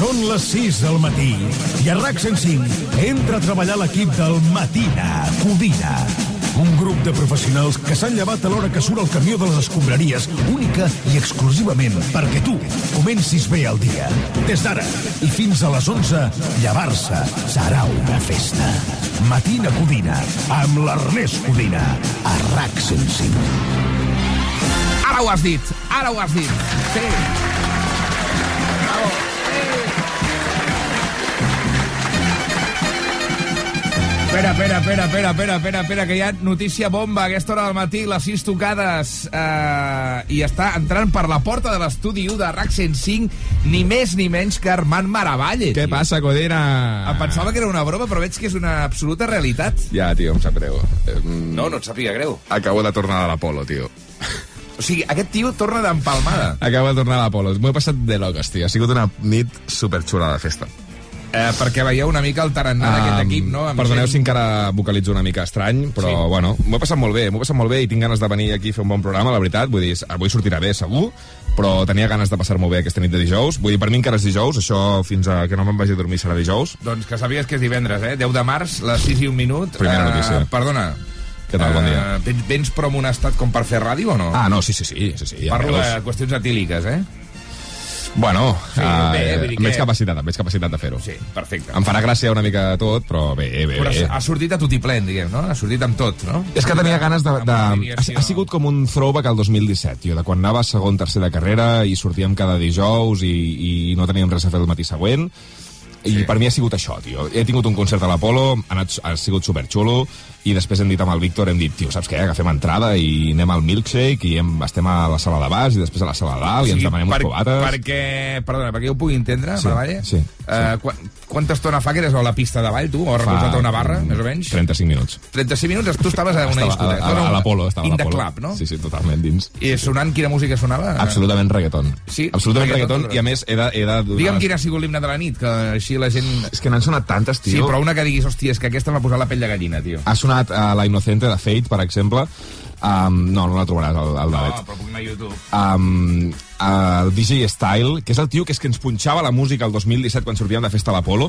Són les 6 del matí i a RAC 105 entra a treballar l'equip del Matina Codina. Un grup de professionals que s'han llevat a l'hora que surt el camió de les escombraries, única i exclusivament perquè tu comencis bé el dia. Des d'ara i fins a les 11, llevar-se serà una festa. Matina Codina, amb l'Ernest Codina, a RAC 105. Ara ho has dit, ara ho has dit. Sí. Bravo. Espera, espera, espera, espera, espera, espera, espera, que hi ha notícia bomba a aquesta hora del matí, les 6 tocades, eh, i està entrant per la porta de l'estudi 1 de RAC 105, ni més ni menys que Armand Maravalle. Què tio. passa, Codina? Em pensava que era una broma, però veig que és una absoluta realitat. Ja, tio, em sap greu. No, no et sàpiga greu. Acabo de tornar de l'Apolo, tio. O sigui, aquest tio torna d'empalmada. Acabo de tornar a l'Apolo. M'ho he passat de loques, tio. Ha sigut una nit superxula de festa. Eh, perquè veieu una mica el tarannà d'aquest equip, no? Amb Perdoneu gent- si encara vocalitzo una mica estrany, però, Sí. bueno, m'ho he passat molt bé, m'ho he passat molt bé i tinc ganes de venir aquí a fer un bon programa, la veritat. Vull dir, avui sortirà bé, segur, però tenia ganes de passar-m'ho bé aquesta nit de dijous. Vull dir, per mi encara és dijous, això fins a que no me'n vagi a dormir serà dijous. Doncs que sàpigues que és divendres, eh? 10 de març, les 6 i un minut. Primera Eh, notícia. Perdona. Què tal, bon dia? Eh, vens, però en un estat com per fer ràdio o no? Ah, no, sí, sí, sí, sí, sí ja Parlo veus. de qüestions etíliques, eh? Bueno, Sí, eh, bé, veig que- capacitat, veig capacitat de fer-ho. Sí, perfecte. Em farà gràcia una mica tot, però bé, bé, Però bé. ha sortit a tutiplén, diguem, no? Ha sortit amb tot, no? És que tenia ganes de... De... Ha, ha sigut com un throwback al 2017, tio, de quan anava segon, tercer de carrera i sortíem cada dijous i, i no teníem res a fer el matí següent. I Sí. per mi ha sigut això, tio. He tingut un concert a l'Apolo, ha, anat, ha sigut superxulo, i després hem dit amb el Víctor, hem dit, tio, saps què, agafem entrada i anem al milkshake i hem, estem a la sala de baix i després a la sala de dalt i ens demanem uns cubates. Perquè, perdona, perquè jo ho pugui entendre, Sí, Maravalle? sí, Eh, quan, quanta estona fa que eres a la pista de ball, tu? O has recolzat a una barra, més o menys? 35 minuts. 35 minuts, tu estaves a una Estava discoteca. a, a, a l'Apolo, estava a l'Apolo. club, no? Sí, sí, totalment dins. I sonant quina música sonava? Absolutament reggaeton. Sí, Absolutament reggaeton, reggaeton, i a més he de... He de donar Digue'm les- quin ha sigut l'himne de la nit, que així la gent... És que n'han sonat tantes, tio. Sí, però una que diguis, hòstia, és que aquesta m'ha posat la pell de gallina, tio. Ha sonat uh, La Inocente de Fate, per exemple. Um, no, no la trobaràs, al, al Davet. però puc anar a YouTube. Um, el DJ Style, que és el tio que és que ens punxava la música el 2017 quan sortíem de festa a l'Apolo,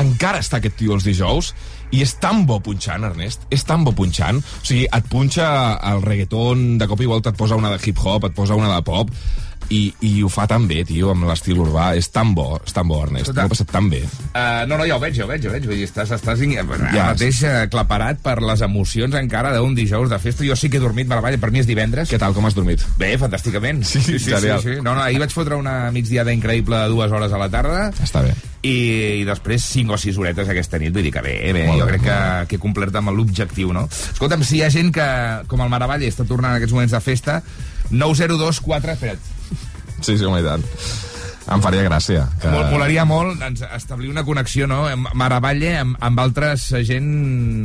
encara està aquest tio els dijous i és tan bo punxant, Ernest, és tan bo punxant. O sigui, et punxa el reggaeton, de cop i volta et posa una de hip-hop, et posa una de pop, i, i ho fa tan bé, tio, amb l'estil urbà. És tan bo, és tan bo, Ernest. Escolta. M'ho he passat tan bé. Uh, no, no, ja ho veig, ja ho veig, ja ho veig. Vull dir, estàs, estàs in... ja, Ja. mateix uh, claparat per les emocions encara d'un dijous de festa. Jo sí que he dormit meravella, per mi és divendres. Què tal, com has dormit? Bé, fantàsticament. Sí, genial. sí. No, no, ahir vaig fotre una migdiada increïble de dues hores a la tarda Està bé. i, i després 5 o 6 horetes aquesta nit. Vull dir que bé, bé, Molt jo bé, crec que, que he complert amb l'objectiu, no? Escolta'm, si hi ha gent que, com el Maravalle, està tornant en aquests moments de festa, 9024, espera't, Sí, sí, home, i tant. Em faria gràcia. Que... Mol, molaria molt doncs, establir una connexió no? amb Maravalle amb, amb altres gent,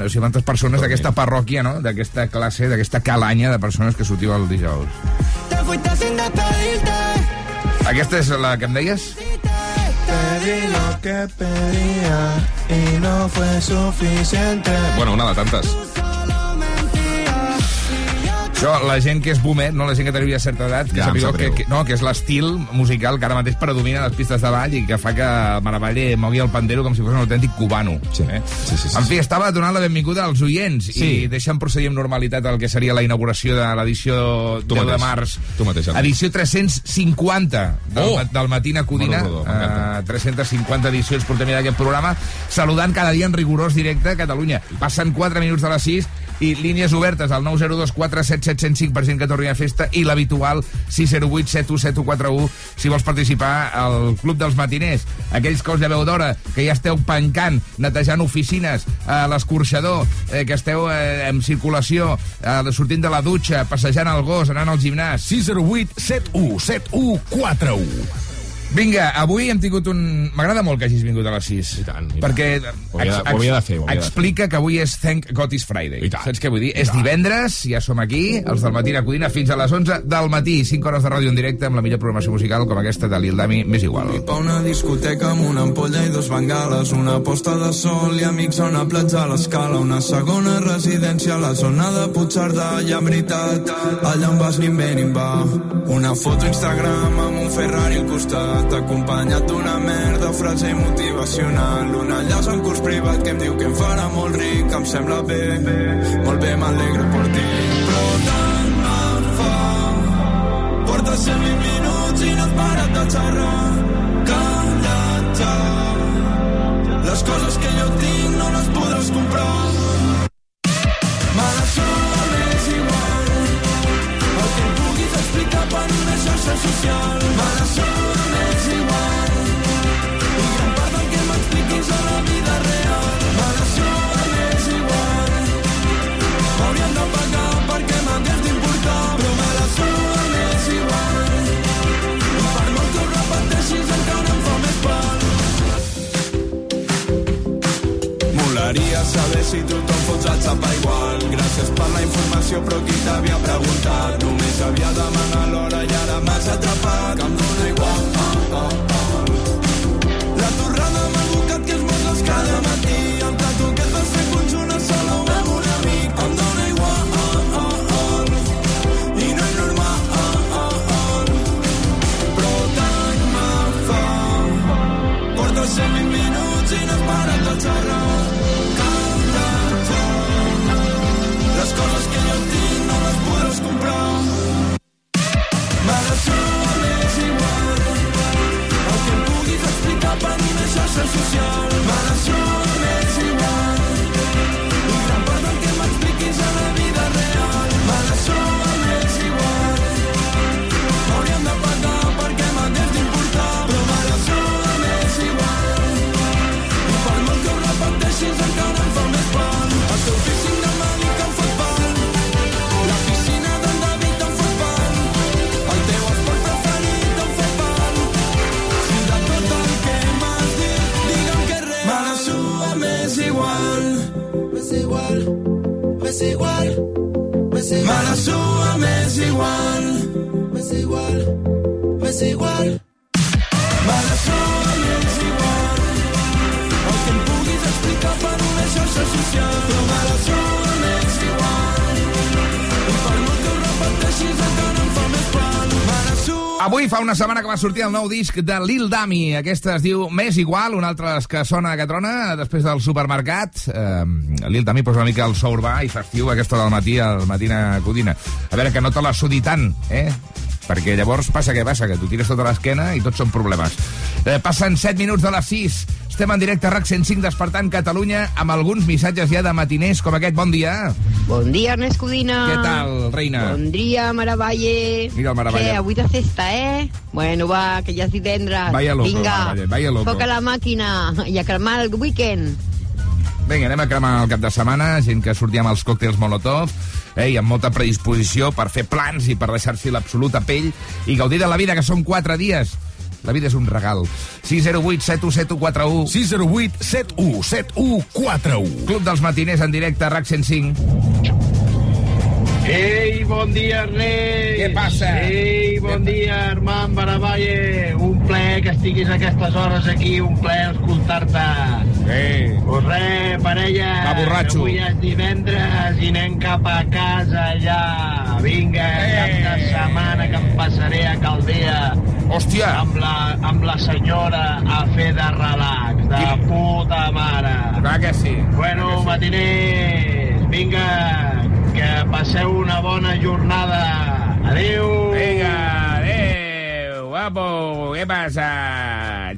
o sigui, amb altres persones d'aquesta parròquia, no? d'aquesta classe, d'aquesta calanya de persones que sortiu el dijous. Te fuiste sin despedirte. Aquesta és la que em deies? Pedí lo que pedía y no fue suficiente. Bueno, una de tantes. Això, la gent que és boomer, no? la gent que tenia certa edat, que ja, que, que, no, que és l'estil musical que ara mateix predomina les pistes de ball i que fa que Maravalle mogui el pandero com si fos un autèntic cubano. Sí. Eh? Sí, sí, sí, en fi, estava donant la benvinguda als oients sí. i deixant procedir amb normalitat el que seria la inauguració de l'edició 10 mateix. de març. Tu mateix, Albert. Edició 350 del, oh! del Matina Codina. Uh, ah, 350 edicions portem d'aquest programa. Saludant cada dia en rigorós directe a Catalunya. Passen 4 minuts de les 6 i línies obertes al 902 705% que torni a festa i l'habitual 608 71741 si vols participar al Club dels Matiners. Aquells que us lleveu d'hora, que ja esteu pencant, netejant oficines, a l'escorxador, eh, que esteu eh, en circulació, eh, sortint de la dutxa, passejant el gos, anant al gimnàs. 608 717141 Vinga, avui hem tingut un... M'agrada molt que hagis vingut a les 6. I tant, i perquè tant. Ho havia ho havia de fer, ho havia de fer. explica que avui és Thank God is Friday. I tant. Saps què vull dir? I És tant. divendres, ja som aquí, els del matí a Codina, fins a les 11 del matí. 5 hores de ràdio en directe amb la millor programació musical com aquesta de Lil Dami, més igual. Pa una discoteca amb una ampolla i dos bengales, una posta de sol i amics a una platja a l'escala, una segona residència a la zona de Puigcerdà, i en veritat, allà on vas ni em ve ni em va. Una foto Instagram amb un Ferrari al costat, despertat acompanyat d'una merda frase motivacional. Un enllaç en curs privat que em diu que em farà molt ric, em sembla bé, molt bé, m'alegro per ti. Però tant me fa, portes 120 minuts i no has parat de xerrar. Calla't ja, les coses que jo tinc no les podràs comprar. Social. Me la saber si tothom fots el xapa igual. Gràcies per la informació, però qui t'havia preguntat? Només havia demanat l'hora i ara m'has atrapat. Que em dóna igual. Ah, ah, ah. La torrada amb el bocat que es moses cada matí. El m'és igual, m'és me igual, la suda m'és igual m'és igual, m'és igual. Avui fa una setmana que va sortir el nou disc de Lil Dami. Aquesta es diu Més Igual, una altra les que sona que trona després del supermercat. Eh, Lil Dami posa una mica el so urbà i festiu aquesta del matí, al Matina Codina. A veure, que no te la sudi tant, eh? Perquè llavors passa què passa, que tu tires tota l'esquena i tots són problemes. Eh, passen 7 minuts de les 6. Estem en directe a RAC 105 despertant Catalunya amb alguns missatges ja de matiners com aquest. Bon dia. Bon dia, Ernest Codina. Què tal, reina? Bon dia, Maravalle. Mira el Maravalle. Què, avui de festa, eh? Bueno, va, que ja és divendres. Vaya loco, Vinga, Maravalle, vaya loco. foca la màquina i a cremar el weekend. Vinga, anem a cremar el cap de setmana, gent que sortia amb els còctels Molotov, eh, i amb molta predisposició per fer plans i per deixar-s'hi l'absoluta pell i gaudir de la vida, que són quatre dies. La vida és un regal. 608 717141 608 71 7141. Club dels matiners en directe RAC 105. Ei, bon dia, Ernest! Què passa? Ei, bon dia, Armand Baravalle! Un plaer que estiguis a aquestes hores aquí, un plaer escoltar-te. Eh, Pues res, parella, Va, borratxo. avui és divendres i anem cap a casa ja. Vinga, Eh. cap de setmana que em passaré a Caldea hòstia, amb la, amb la senyora a fer de relax, de Quin- puta mare. clar que sí. Bueno, matiners, vinga, que passeu una bona jornada. Adéu! Vinga, guapo, què passa?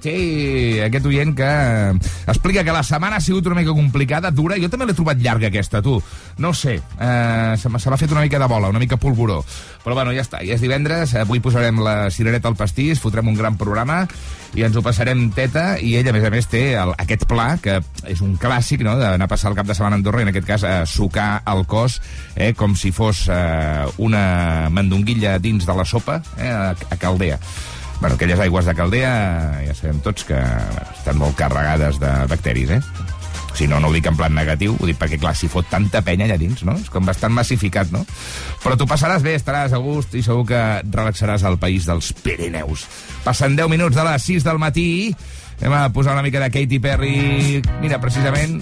Sí, aquest oient que eh, explica que la setmana ha sigut una mica complicada, dura, jo també l'he trobat llarga aquesta, tu. No sé, eh, se m'ha fet una mica de bola, una mica polvoró. Però bueno, ja està, ja és divendres, avui posarem la cirereta al pastís, fotrem un gran programa i ens ho passarem teta, i ell, a més a més, té el, aquest pla, que és un clàssic, no?, d'anar a passar el cap de setmana a Andorra, i en aquest cas a sucar el cos, eh, com si fos eh, una mandonguilla dins de la sopa, eh, a, a Caldea. Bueno, aquelles aigües de Caldea ja sabem tots que bueno, estan molt carregades de bacteris, eh? Si no, no ho dic en plan negatiu, ho dic perquè, clar, si fot tanta penya allà dins, no? És com bastant massificat, no? Però tu passaràs bé, estaràs a gust i segur que relaxaràs al país dels Pirineus. Passen 10 minuts de les 6 del matí, anem a posar una mica de Katy Perry, mira, precisament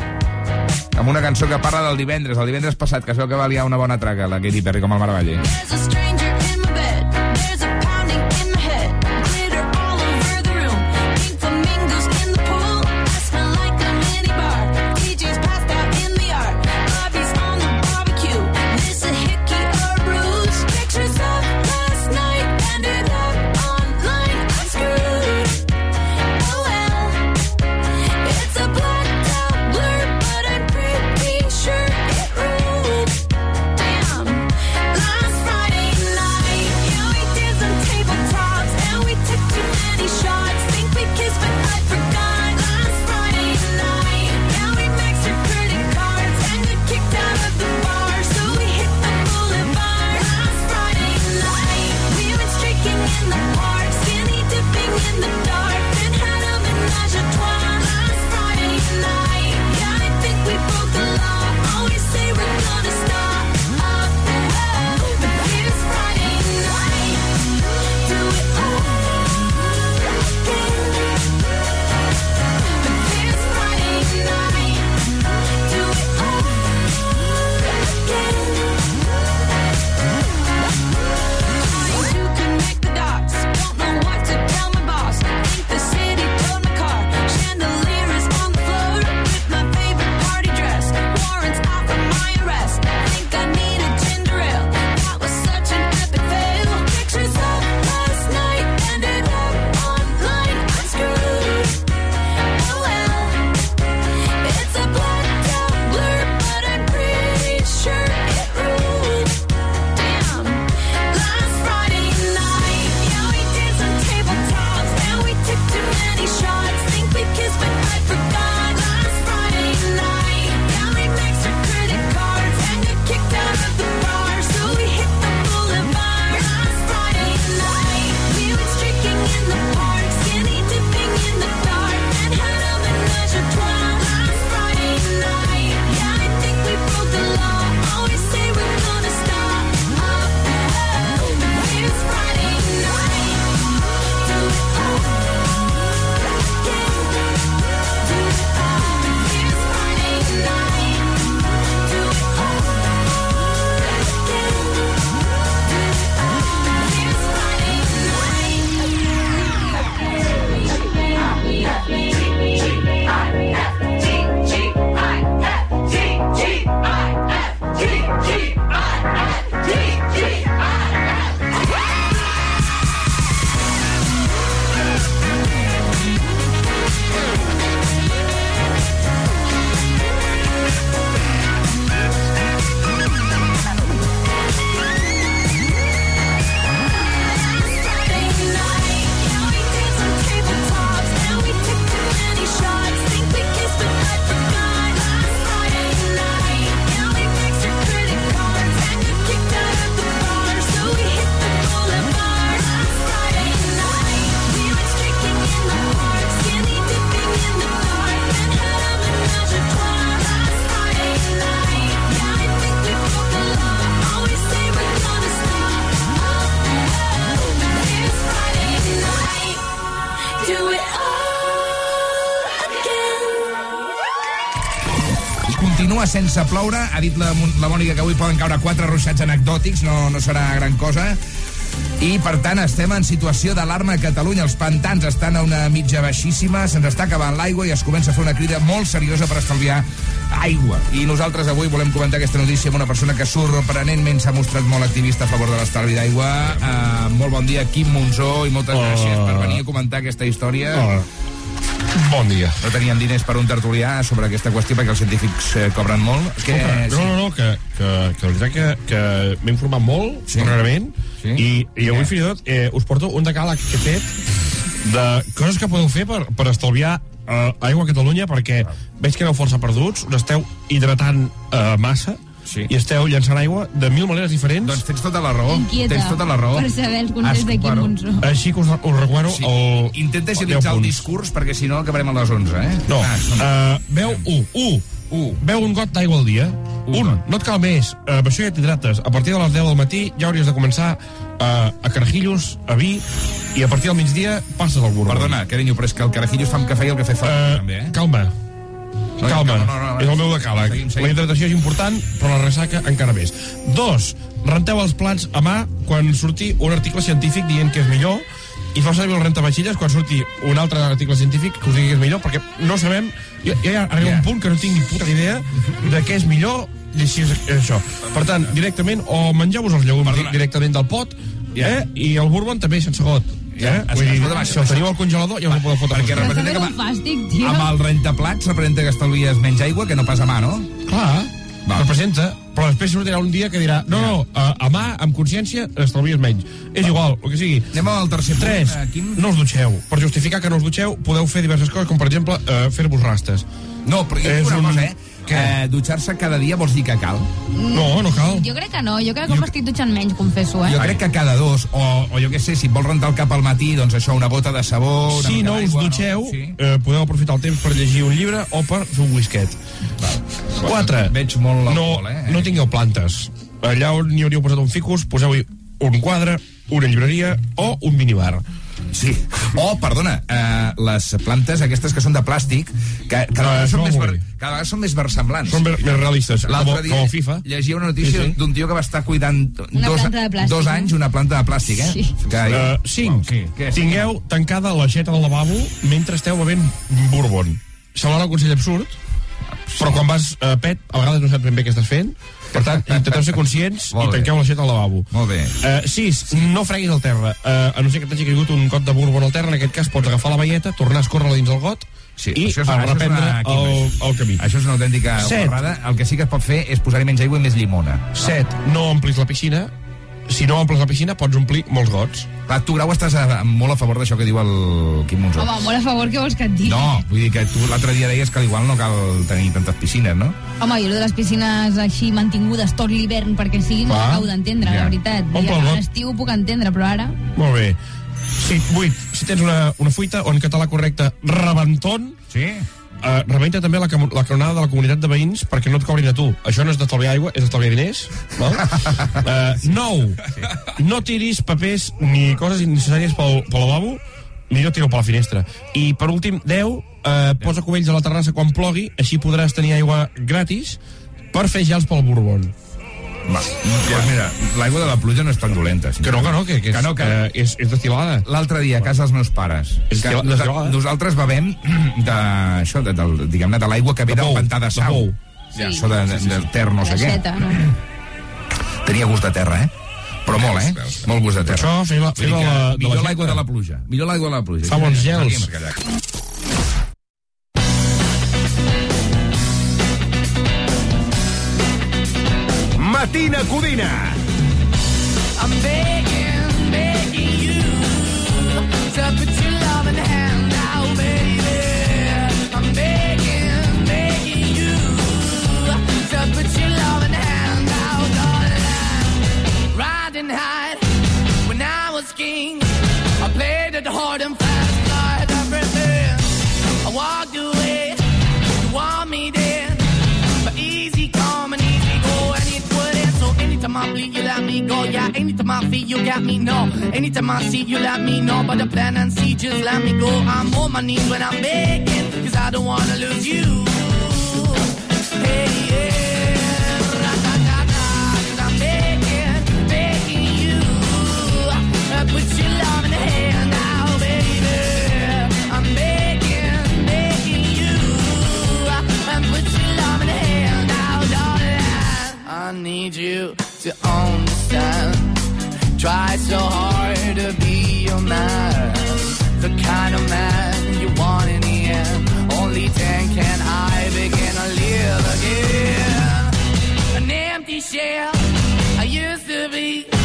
amb una cançó que parla del divendres, el divendres passat, que es veu que va liar una bona traca, la Katy Perry, com el Maravalle. Continua sense ploure. Ha dit la, la Mònica que avui poden caure quatre ruixats anecdòtics, no, no serà gran cosa. I, per tant, estem en situació d'alarma a Catalunya. Els pantans estan a una mitja baixíssima, se'ns està acabant l'aigua i es comença a fer una crida molt seriosa per estalviar aigua. I nosaltres avui volem comentar aquesta notícia amb una persona que sorprenentment s'ha mostrat molt activista a favor de l'estalvi d'aigua. Uh, molt bon dia, Quim Monzó, i moltes gràcies per venir a comentar aquesta història. Bon dia. No tenien diners per un tertulià sobre aquesta qüestió perquè els científics eh, cobren molt. Que, No, no, no, que, que, que la veritat que, que m'he informat molt, Sí. sí. darrerament, Sí. sí. i, i avui què? fins i tot eh, us porto un decàleg que he fet de coses que podeu fer per, per estalviar eh, aigua a Catalunya, perquè veig que aneu força perduts, us esteu hidratant eh, massa, Sí. i esteu llançant aigua de mil maneres diferents. Doncs tens tota la raó. Inquieta Tens tota la raó. per saber els consells de Quim bueno, Monzó. Així que us, us recomano Sí. el... Intenta agilitzar 10 el discurs perquè si no acabarem a les 11, eh? No, Ah, som- uh, beu un, un, Un. Beu un got d'aigua al dia. Un Un, no et cal més. Uh, amb això ja t'hidrates. A partir de les 10 del matí ja hauries de començar uh, a carajillos, a vi, i a partir del migdia passes al bourbon. Perdona, carinyo, però és que el carajillo es fa amb cafè i el cafè fa Uh, també, eh? Calma. No, Calma, no, no, no, és el meu decàleg. seguim, seguim. La hidratació és important, però la ressaca encara més. Dos, renteu els plats a mà quan surti un article científic dient que és millor i feu servir el rentavatxilles quan surti un altre article científic que us digui que és millor, perquè no sabem... Jo, jo ja arriba Ja. un punt que no tinc ni puta idea de què és millor i així és, això. Per tant, directament, o mengeu-vos els llegums Perdona. directament del pot, Ja. eh? i el bourbon també sense got. Ja, Eh? es- Vull dir, escolta'm, el teniu al congelador ja us el podeu fotre. Perquè representa que fàstic, tio. Amb el rentaplats representa que estalvies menys aigua que no pas a mà, no? Clar, Va. representa, però després sortirà un dia que dirà no, no, a, a mà, amb consciència, estalvies menys. És igual, el que sigui. Anem al tercer punt, Tres, eh, Quim. no us dutxeu. Per justificar que no us dutxeu, podeu fer diverses coses, com per exemple eh, fer-vos rastes. No, però jo És dic una un- cosa, eh? Què? Eh, Dutxar-se cada dia vols dir que cal? No, no cal. Jo crec que no, jo crec que m'estic dutxant menys, confesso, eh? Jo crec que cada dos, o, o jo què sé, si et vols rentar el cap al matí, doncs això, una gota de sabó... Una Si no us dutxeu, Sí. eh, podeu aprofitar el temps per llegir un llibre o per fer un whisket. Quatre, Veig molt no, l'alcohol, eh? no tingueu plantes. Allà on hi hauríeu posat un ficus, poseu-hi un quadre, una llibreria o un minibar. Sí. O, perdona, eh, les plantes aquestes que són de plàstic, que cada, vegada, són més, ver, cada vegada són més versemblants. Són més més realistes, com, dia com FIFA. llegia una notícia Sí, sí. d'un tio que va estar cuidant dos, dos anys una planta de plàstic, eh? Sí. Que, Uh, cinc, Sí, tingueu tancada l'aixeta del lavabo mentre esteu bevent bourbon. Semblarà un consell absurd, però quan vas a pet, a vegades no saps ben bé què estàs fent. Per tant, intenteu ser conscients i tanqueu l'aixeta al lavabo. Molt bé. Uh, sis, no freguis al terra. Uh, a no ser que t'hagi caigut un got de bourbon al terra, en aquest cas pots agafar la valleta, tornar a escórrer dins el got Sí, i això és, a això és reprendre una, el, el camí. Això és una autèntica Set. borrada. El que sí que es pot fer és posar-hi menys aigua i més llimona. Set, no omplis la piscina. Si no omples la piscina, pots omplir molts gots. Clar, tu, Grau, estàs a, molt a favor d'això que diu el Quim Monzó. Home, molt a favor, què vols que et digui? No, vull dir que tu l'altre dia deies que igual no cal tenir tantes piscines, no? Home, jo lo de les piscines així mantingudes tot l'hivern perquè sigui no acabo d'entendre, Ja. la veritat. Omple Ja, el a got. l'estiu ho puc entendre, però ara... Molt bé. Sí, vuit. Si tens una, una fuita, o en català correcte, rebentón, Sí. Uh, rebenta també la, la canonada de la comunitat de veïns perquè no et cobrin a tu. Això no és d'estalviar aigua, és d'estalviar diners. Val? Uh, nou, no tiris papers ni coses innecessàries pel, pel lavabo, ni no tireu per la finestra. I per últim, 10, uh, posa cubells a la terrassa quan plogui, així podràs tenir aigua gratis per fer gels pel bourbon. Va, pues mira, l'aigua de la pluja no és tan dolenta. Que no, que no, que, que, és, Que no, que- eh, és, és destilada. L'altre dia, a casa dels meus pares, És que nosaltres bevem de, això, de, del, diguem-ne, de l'aigua que ve De del pantà de de sau. bou. Ja, això de, de, del ter no sé què. No? Tenia gust de terra, eh? Però molt, eh? Molt gust de terra. Això, fer la, Vull fer dir la, de millor l'aigua de la pluja. Millor l'aigua de la pluja. Fa bons gels. Matina Codina. I'm begging, begging you to put your loving hand out, baby. I'm begging, begging you to put your loving hand out, darling. Riding high when I was king, I played it hard and fast, tried everything. I walked away, me then, but easy come and easy go. So anytime I bleed Anytime I feel you got me, no. Anytime I see you, let me know. But the plan and see, just let me go. I'm on my knees when I'm begging, cause I don't wanna lose you. Hey, yeah. Ra-da-da-da, 'cause I'm begging, begging you. Uh, Put your love in the hand now, baby. I'm begging, begging you. Uh, Put your love in the hand now, darling. I need you to understand. Try so hard to be your man. The kind of man you want in the end. Only then can I begin to live again. An empty shell I used to be.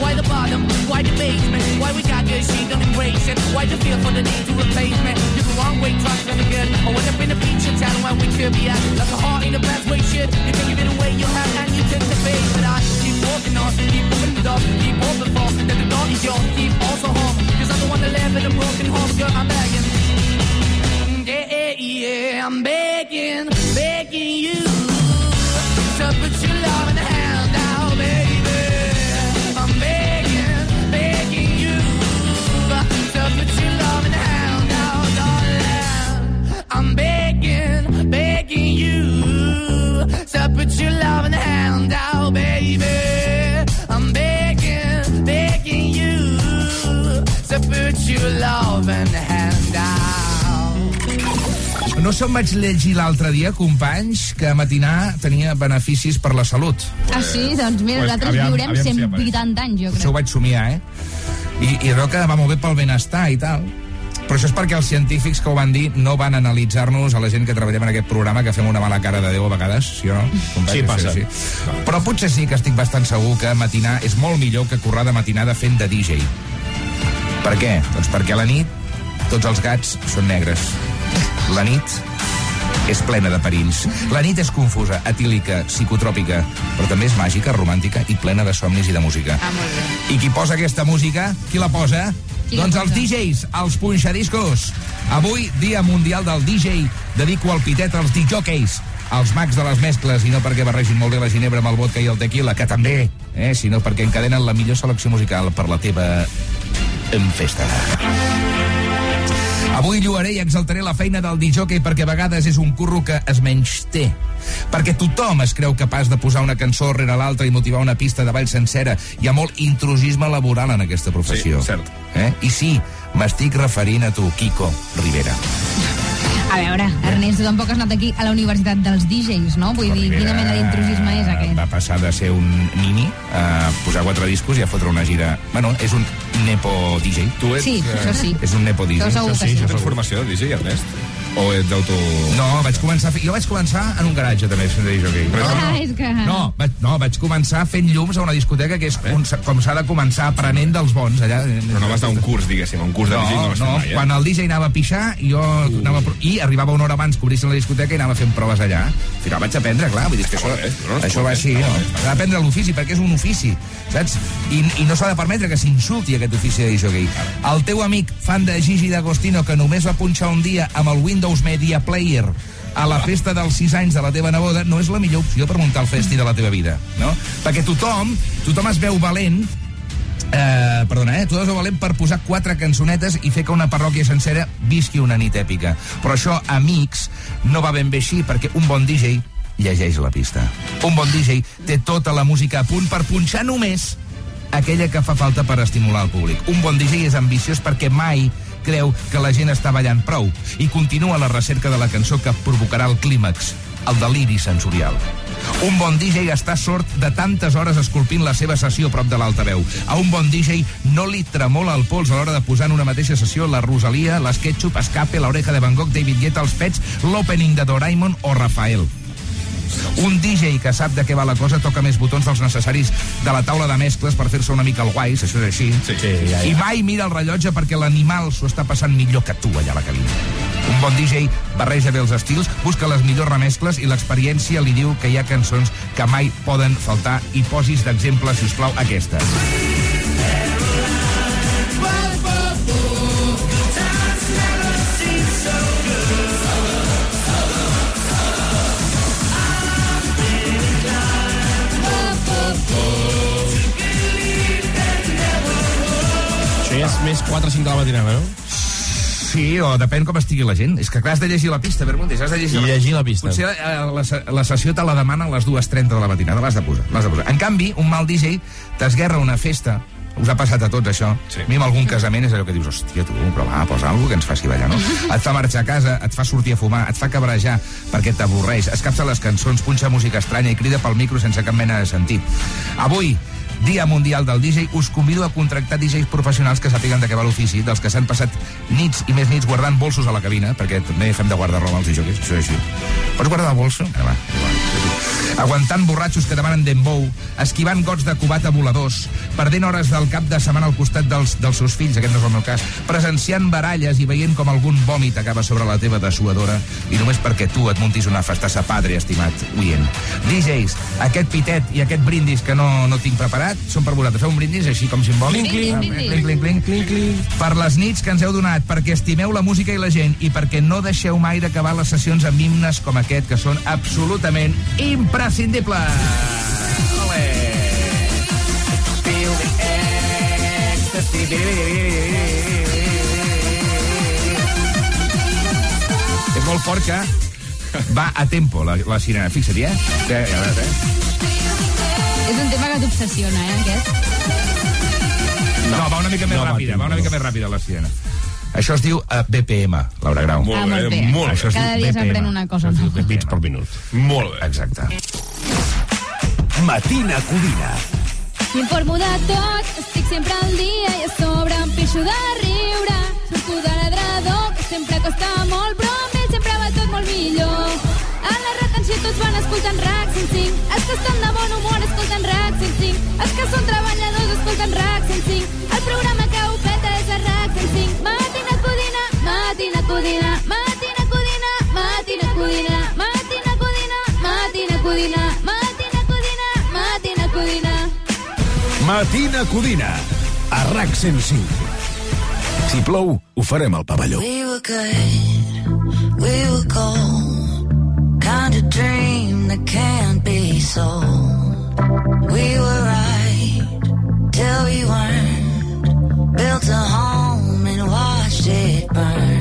Why the bottom, why the basement, why we got good, she don't embrace it. Why the feel for the need to replace me? You're the wrong way, trust me good. I went up in the feature town where we could be at. Like a heart in a bad way, shit. You can give it away, you have, and you take the bait. But I keep walking on, keep moving the door, keep open for that the door is yours, keep also home. Cause I'm the one that live in a broken home, girl, I'm begging. Yeah, yeah, yeah, I'm begging, begging you No sé on vaig llegir l'altre dia, companys, que matinar tenia beneficis per la salut. Ah, sí? Doncs mira, Pues, nosaltres aviam- viurem aviam si 180 anys, jo Això ho crec. vaig somiar, eh? I, i veu que va molt bé pel benestar i tal. Però això és perquè els científics que ho van dir no van analitzar-nos a la gent que treballem en aquest programa, que fem una mala cara de Déu a vegades, sí o no? Companys? Sí, passa. Sí. Però potser sí que estic bastant segur que matinar és molt millor que currar de matinada fent de DJ. Per què? Doncs perquè a la nit tots els gats són negres. La nit és plena de perills. La nit és confusa, etílica, psicotròpica, però també és màgica, romàntica i plena de somnis i de música. Ah, molt bé. I qui posa aquesta música, qui la posa? Qui doncs els DJs, els punxadiscos. Avui, Dia Mundial del DJ, dedico el pitet als DJs, als mags de les mescles, i no perquè barregin molt bé la ginebra amb el vodka i el tequila, que també, eh, sinó perquè encadenen la millor selecció musical per la teva en festa. Avui lloaré i exaltaré la feina del DJ perquè a vegades és un curro que es menys té. Perquè tothom es creu capaç de posar una cançó rere l'altra i motivar una pista de ball sencera. Hi ha molt intrusisme laboral en aquesta professió. Sí, cert. Eh? I sí, m'estic referint a tu, Kiko Rivera. A veure, Ernest, tu tampoc has anat aquí a la Universitat dels DJs, no? Vull dir, quina mena d'intrusisme és aquest? Va passar de ser un nini a posar quatre discos i a fotre una gira... Bueno, és un nepo DJ. Tu ets... Sí, eh, això sí. És un nepo DJ. Això segur que sí. Tens formació de DJ, Ernest? O ets d'auto... No, vaig començar... Jo vaig començar en un garatge, també, sent de jockey. Però Ah, és que... No, vaig, no, vaig començar fent llums a una discoteca que és on, s'ha- com s'ha de començar aprenent dels bons. Allà. Però no vas anar a un curs, diguéssim, un curs de DJ no No, vas no, fer mai, eh? quan el DJ anava a pixar, jo anava a, pro- i arribava una hora abans que obrissin la discoteca i anava fent proves allà. Al final vaig aprendre, clar, vull dir que això, no, no, això va així, no? S'ha d'aprendre l'ofici, perquè és un ofici, saps? I, i no s'ha de permetre que s'insulti aquest ofici de jockey. El teu amic, fan de Gigi D'Agostino, que només va punxar un dia amb el Windows Media Player a la festa dels 6 anys de la teva neboda, no és la millor opció per muntar el festi de la teva vida, no? Perquè tothom, tothom es veu valent Eh, perdona, eh? Has de valent per posar quatre cançonetes i fer que una parròquia sencera visqui una nit èpica. Però això, amics, no va ben bé així, perquè un bon DJ llegeix la pista. Un bon DJ té tota la música a punt per punxar només aquella que fa falta per estimular el públic. Un bon DJ és ambiciós perquè mai creu que la gent està ballant prou i continua la recerca de la cançó que provocarà el clímax, el deliri sensorial. Un bon DJ està sort de tantes hores esculpint la seva sessió prop de l'altaveu. A un bon DJ no li tremola el pols a l'hora de posar en una mateixa sessió la Rosalia, l'Sketchup, Escape, l'Oreja de Van Gogh, David Guetta, els Pets, l'Opening de Doraemon o Rafael. Un DJ que sap de què va la cosa toca més botons dels necessaris de la taula de mescles per fer-se una mica el guais, això és així. Sí, sí, ja, I mai mira el rellotge perquè l'animal s'ho està passant millor que tu allà a la cabina. Un bon DJ barreja bé els estils, busca les millors remescles i l'experiència li diu que hi ha cançons que mai poden faltar i posis d'exemple, si us plau, aquesta. 4 o 5 de la matinada, no? Sí, o depèn com estigui la gent. És que clar, has de llegir la pista, Bermúdez, has de llegir I llegir la pista. Potser eh, la, la sessió te la demana a les 2.30 de la matinada, l'has de posar, l'has de posar. En canvi, un mal DJ t'esguerra una festa us ha passat a tots això? Sí. A mi amb algun casament és allò que dius, hòstia, tu, però va, posa alguna que ens faci ballar, no? et fa marxar a casa, et fa sortir a fumar, et fa cabrejar perquè t'avorreix, es capsa les cançons, punxa música estranya i crida pel micro sense cap mena de sentit. Avui, Dia Mundial del DJ, us convido a contractar DJs professionals que sàpiguen de què va l'ofici, dels que s'han passat nits i més nits guardant bolsos a la cabina, perquè també fem de guarda-roba els DJs, això és així. Pots guardar el bolso? Ara, va, igual. Aguantant borratxos que demanen dembow, esquivant gots de cubata voladors, perdent hores del cap de setmana al costat dels, dels seus fills, aquest no és el meu cas, presenciant baralles i veient com algun vòmit acaba sobre la teva dessuadora i només perquè tu et muntis una festassa padre, estimat oient. DJs, aquest pitet i aquest brindis que no, no tinc preparat són per vosaltres. Feu un brindis així com simbòlic. Cling, cling. Ah, cling, cling, cling. Cling, cling. Per les nits que ens heu donat, perquè estimeu la música i la gent i perquè no deixeu mai d'acabar les sessions amb himnes com aquest, que són absolutament imprescindibles. Ole! Ecstasy. És molt fort que va a tempo, la, la sirena. Fixa't, eh? Que, a veure, eh? És un tema que t'obsessiona, eh, aquest? No, va una mica més no va a ràpida, va tempo, una mica més ràpida la sirena. Això es diu uh, BPM, Laura Grau. Molt Ah, molt bé, bé. molt Això es Cada diu dia BPM. s'aprèn una cosa Això es diu nova. Bits per minut. Molt bé. Exacte. Matina Codina. M'informo de tot, estic sempre al dia i a sobre em pixo de riure. Surto de l'adrador, que sempre costa molt, però amb ell sempre va tot molt millor. A la retenció tots van escoltant RAC 105. Els que estan de bon humor escolten RAC 105. Els que són treballadors escolten RAC 105. El programa que ho peta és a RAC 105. Matina Codina. A RAC 105. Si plou, ho farem al pavelló. We were good, we were gold. Kind of dream that can't be sold. We were right till we weren't. Built a home and watched it burn.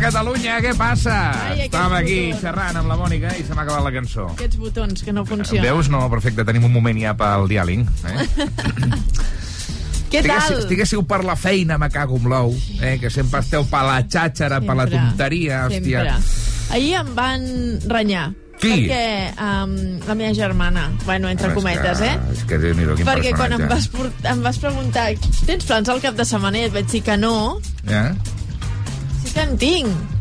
Catalunya, què passa? Ai, Estàvem aquí botons. xerrant amb la Mònica i se m'ha acabat la cançó. Aquests botons que no funcionen. Veus? No, perfecte, tenim un moment ja pel diàling. Eh? Què tal? Estiguéssiu, estiguéssiu per la feina, me cago en l'ou, eh? que sempre esteu per la xàxera, per la tonteria, hòstia. Sempre. Ahir em van renyar. Qui? Perquè um, la meva germana, bueno, entre és cometes, que, eh? És que Déu-n'hi-do, quin Perquè quan em personatge. vas, em vas preguntar tens plans al cap de setmana i et vaig dir que no, Eh? Sí que en tinc.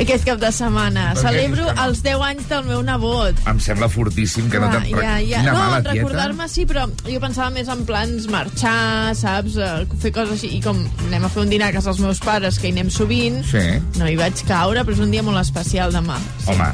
Aquest cap de setmana. Què Celebro no? els 10 anys del meu nebot. Em sembla fortíssim que no Clar, te'n... ja, ja. Quina No, recordar-me sí, però jo pensava més en plans marxar, saps? Eh, Fer coses així. I com anem a fer un dinar a casa dels meus pares, que hi anem sovint, Sí. no hi vaig caure, però és un dia molt especial demà. Home,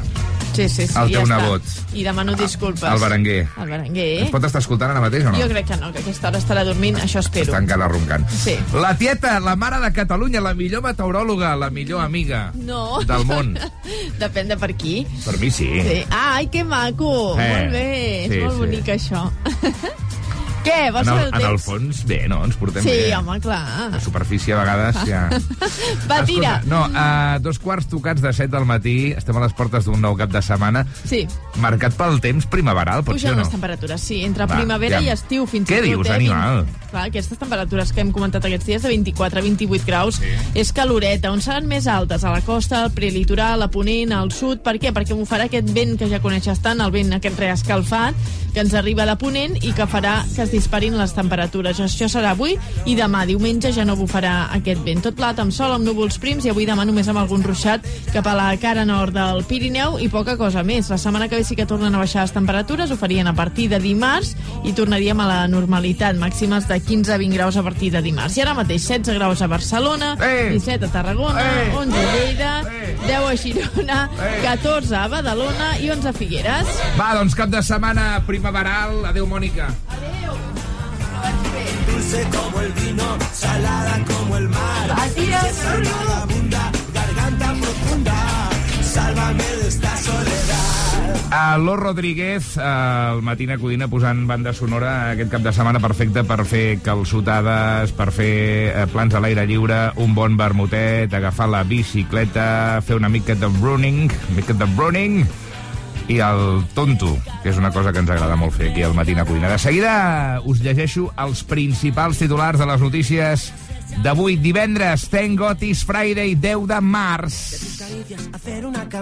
Sí, sí, sí. El ja teu està. nebot. I demano disculpes. el Berenguer. El Berenguer. Ens pot estar escoltant ara mateix o no? Jo crec que no, que aquesta hora estarà dormint, això espero. Està encara roncant. Sí. La tieta, la mare de Catalunya, la millor meteoròloga, la millor amiga No. del món. Depèn de per qui. Per mi sí. Sí. Ai, que maco! Eh, Molt bé, és sí, molt sí. bonic això. Què, vols En el, el en el fons, bé, no? Ens portem Sí, bé. home, clar. La superfície, a vegades, ja... Va, tira. Escolta, no, a dos quarts tocats de set del matí, estem a les portes d'un nou cap de setmana, Sí, marcat pel temps primaveral, pot ser pugen o no? les temperatures, sí, entre Va, primavera ja. i estiu fins Què i tot. dius, eh, animal? vint- Clar, aquestes temperatures que hem comentat aquests dies de 24 a 28 graus sí. és caloreta, on seran més altes a la costa, al prelitoral, a Ponent, al sud. Per què? Perquè m'ho farà aquest vent que ja coneixes tant, el vent aquest reescalfat, que ens arriba de Ponent i que farà que es disparin les temperatures. Això serà avui i demà, diumenge, ja no bufarà aquest vent. Tot plat amb sol, amb núvols prims i avui demà només amb algun ruixat cap a la cara nord del Pirineu i poca cosa més. La setmana que ve sí que tornen a baixar les temperatures, ho farien a partir de dimarts i tornaríem a la normalitat, màximes de 15 a 20 graus a partir de dimarts. I ara mateix 16 graus a Barcelona, Eh! 17 a Tarragona, Eh! 11 a Lleida, 10 a Girona, 14 a Badalona i 11 a Figueres. Va, doncs cap de setmana primaveral. Adéu, Mònica. Dulce como el vino, salada como el mar. Vagabunda, garganta profunda, sálvame de esta soledad. A Lor Rodríguez, al Matina Codina, posant banda sonora aquest cap de setmana perfecte per fer calçotades, per fer eh, plans a l'aire lliure, un bon vermutet, agafar la bicicleta, fer una mica de running, mica de running, i el tonto, que és una cosa que ens agrada molt fer aquí al Matina Codina. De seguida us llegeixo els principals titulars de les notícies d'avui, divendres, Thank God It's Friday, 10 de març.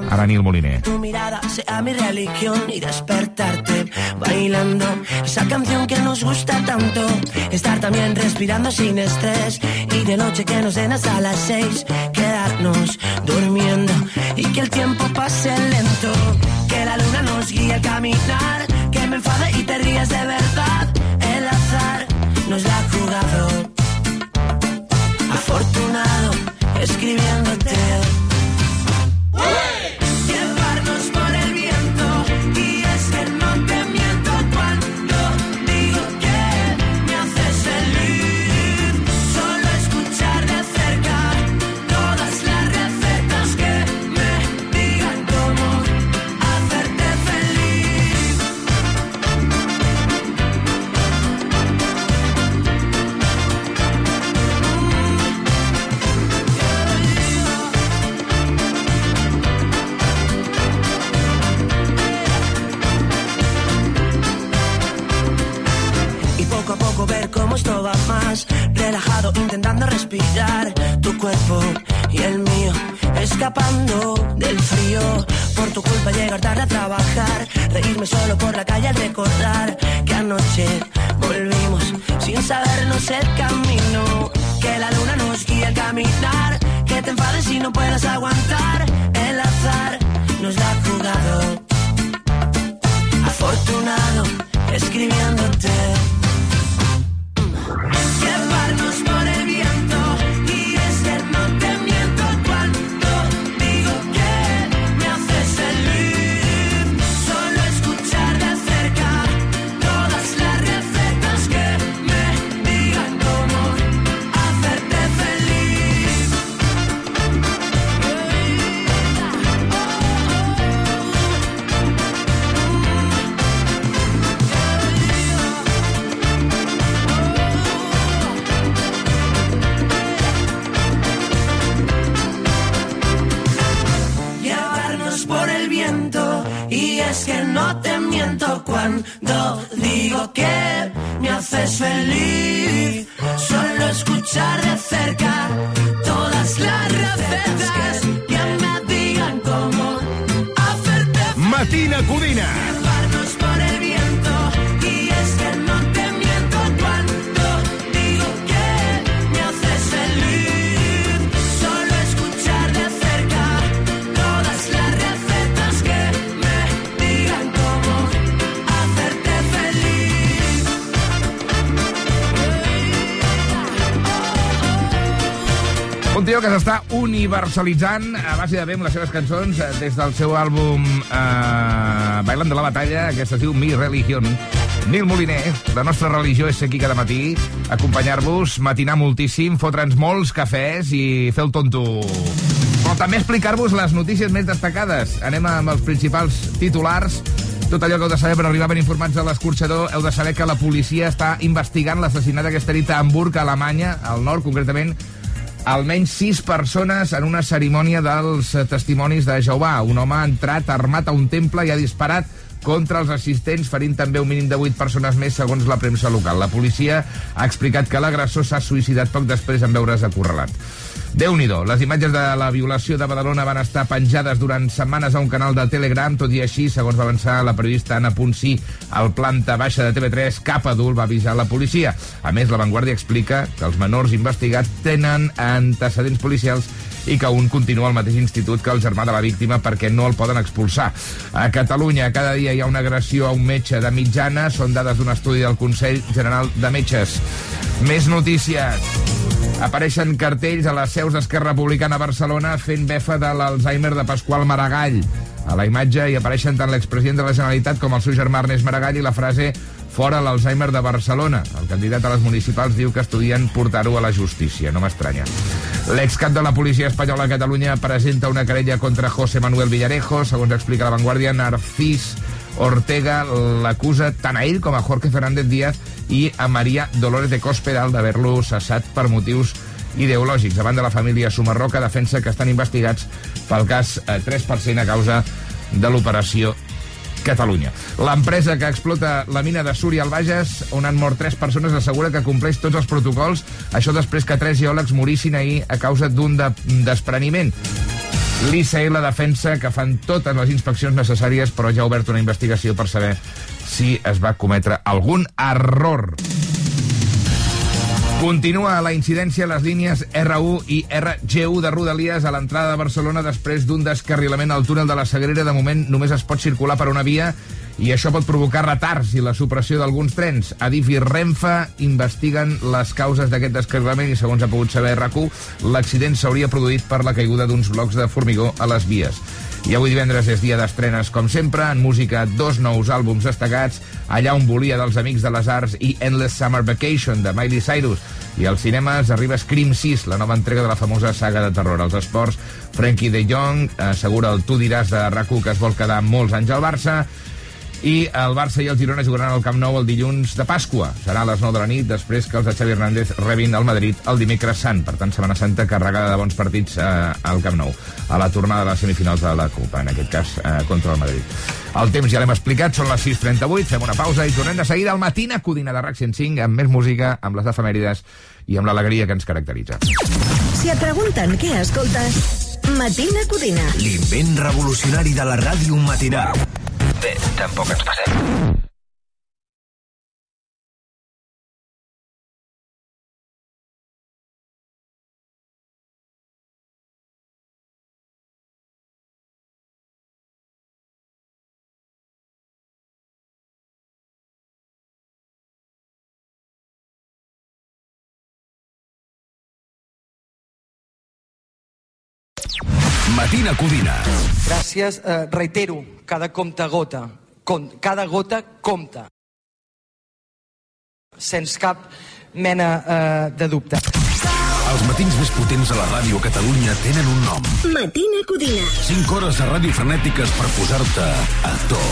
Ara Nil Moliner. Tu mirada sea mi religión y despertarte bailando esa canción que nos gusta tanto. Estar también respirando sin estrés y de noche que nos den hasta las seis. Quedarnos durmiendo y que el tiempo pase lento. La luna nos guíe al caminar. Que me enfade y te rías de verdad. El azar nos la ha jugado. Afortunado escribiéndote. Llevarnos hacerte Matina Un tio que s'està universalitzant a base de bé amb les seves cançons eh, des del seu àlbum eh, Bailan de la Batalla, aquest es diu Mi Religion. Nil Moliner, la nostra religió és ser aquí cada matí, acompanyar-vos, matinar moltíssim, fotre'ns molts cafès i fer el tonto. Però també explicar-vos les notícies més destacades. Anem amb els principals titulars. Tot allò que heu de saber per arribar ben informats a l'escorxador, heu de saber que la policia està investigant l'assassinat aquesta nit a Hamburg, a Alemanya, al nord, concretament, almenys sis persones en una cerimònia dels eh, testimonis de Jehovà. Un home ha entrat armat a un temple i ha disparat contra els assistents, ferint també un mínim de 8 persones més, segons la premsa local. La policia ha explicat que l'agressor s'ha suïcidat poc després en veure's acorralat. Déu nhi Les imatges de la violació de Badalona van estar penjades durant setmanes a un canal de Telegram, tot i així, segons va avançar la periodista Anna Puncí, al planta baixa de TV3, cap adult va avisar la policia. A més, la Vanguardia explica que els menors investigats tenen antecedents policials i que un continua al mateix institut que el germà de la víctima perquè no el poden expulsar. A Catalunya cada dia hi ha una agressió a un metge de mitjana, són dades d'un estudi del Consell General de Metges. Més notícies. Apareixen cartells a les seus d'Esquerra Republicana a Barcelona fent befa de l'Alzheimer de Pasqual Maragall. A la imatge hi apareixen tant l'expresident de la Generalitat com el seu germà Ernest Maragall i la frase fora l'Alzheimer de Barcelona. El candidat a les municipals diu que estudien portar-ho a la justícia. No m'estranya. L'excap de la policia espanyola a Catalunya presenta una querella contra José Manuel Villarejo. Segons explica la Vanguardia, Narcís Ortega l'acusa tant a ell com a Jorge Fernández Díaz i a Maria Dolores de Cospedal d'haver-lo cessat per motius ideològics. Davant de la família Sumarroca defensa que estan investigats pel cas eh, 3% a causa de l'operació Catalunya. L'empresa que explota la mina de Súria al Bages, on han mort tres persones, assegura que compleix tots els protocols. Això després que tres geòlegs morissin ahir a causa d'un de despreniment. L'ICL defensa que fan totes les inspeccions necessàries, però ja ha obert una investigació per saber si es va cometre algun error. Continua la incidència a les línies R1 i RG1 de Rodalies a l'entrada de Barcelona després d'un descarrilament al túnel de la Sagrera. De moment només es pot circular per una via i això pot provocar retards i la supressió d'alguns trens. Adif i Renfe investiguen les causes d'aquest descarrilament i, segons ha pogut saber RAC1, l'accident s'hauria produït per la caiguda d'uns blocs de formigó a les vies. I avui divendres és dia d'estrenes, com sempre, en música, dos nous àlbums destacats, Allà on volia dels Amics de les Arts i Endless Summer Vacation, de Miley Cyrus. I als cinemes arriba Scream 6, la nova entrega de la famosa saga de terror. Als esports, Frankie de Jong assegura el Tu diràs de rac que es vol quedar molts anys al Barça, i el Barça i el Girona jugaran al Camp Nou el dilluns de Pasqua. Serà a les 9 de la nit, després que els de Xavi Hernández rebin el Madrid el dimecres sant. Per tant, Setmana Santa carregada de bons partits eh, al Camp Nou, a la tornada de les semifinals de la Copa, en aquest cas eh, contra el Madrid. El temps ja l'hem explicat, són les 6.38, fem una pausa i tornem de seguida al matina Codina de RAC 105 amb més música, amb les efemèrides i amb l'alegria que ens caracteritza. Si et pregunten què escoltes, Matina Codina. L'invent revolucionari de la ràdio matinal. Bé, tampoc ens Matina Codina. Gràcies. Eh, reitero, cada compte gota, com, cada gota compta. Sens cap mena eh, de dubte. Els matins més potents a la ràdio a Catalunya tenen un nom. Matina Codina. 5 hores de ràdio frenètiques per posar-te a to.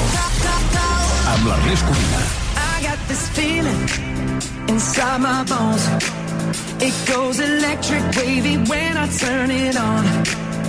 Amb l'Ernest Codina. I got this feeling inside my bones. It goes electric wavy when I turn it on.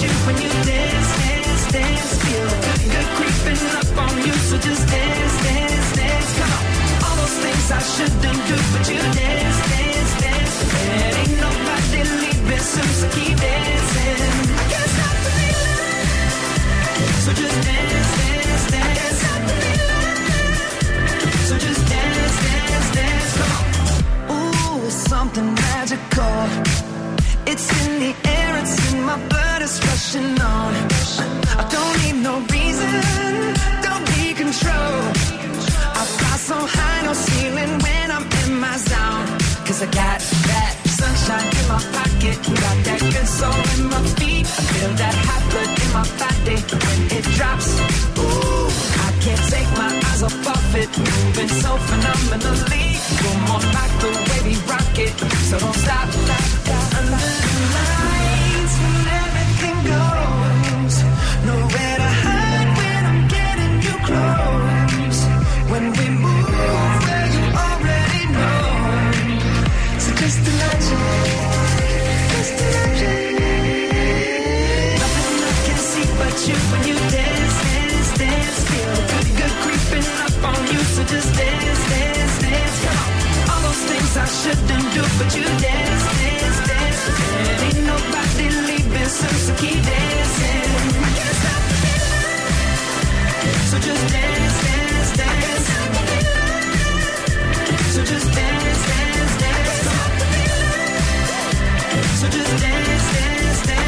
you when you dance, dance, dance. Rushing on. I don't need no reason, don't be control. I fly so high, no ceiling when I'm in my zone. Cause I got that sunshine in my pocket, got that good soul in my feet. I feel that hot blood in my body when it drops. Ooh, I can't take my eyes off of it, moving so phenomenally. Come on, like the way we rock it, so don't stop. Under the just dance, dance, dance. Come on. All those things I shouldn't do, but you dance, dance, dance. There ain't nobody leaving soon, so keep dancing. I can't stop the feeling. So just dance, dance, dance. Can't stop the feeling, So just dance, dance, dance. So just dance, dance, dance.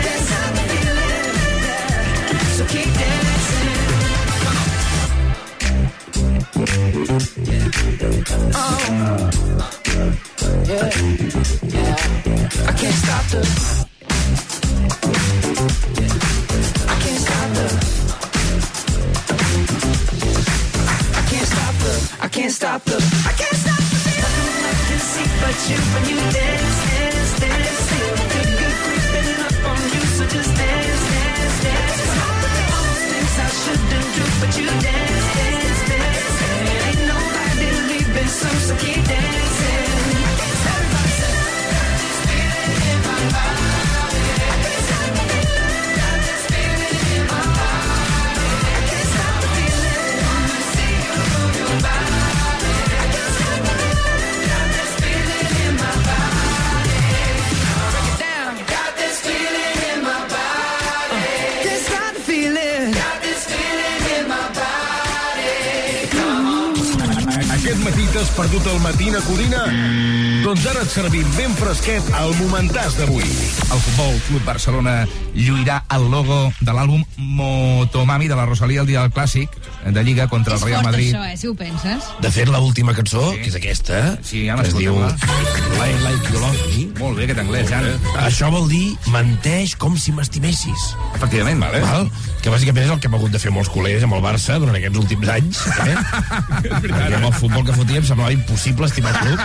Doncs servim ben fresquet al momentàs d'avui. El Futbol Club Barcelona lluirà el logo de l'àlbum Motomami de la Rosalia el dia del Clàssic de Lliga contra el És Real fort, Madrid. això, eh, si ho penses. De fet, l'última cançó, que és aquesta, Sí, ja que es diu. Like Like You Love Me, Molt bé, aquest anglès, Jan. això vol dir menteix com si m'estimessis. Efectivament, vale. Val? Que bàsicament és el que hem hagut de fer molts col·legues amb el Barça durant aquests últims anys. Eh? Perquè amb el futbol que fotíem semblava impossible estimar el club.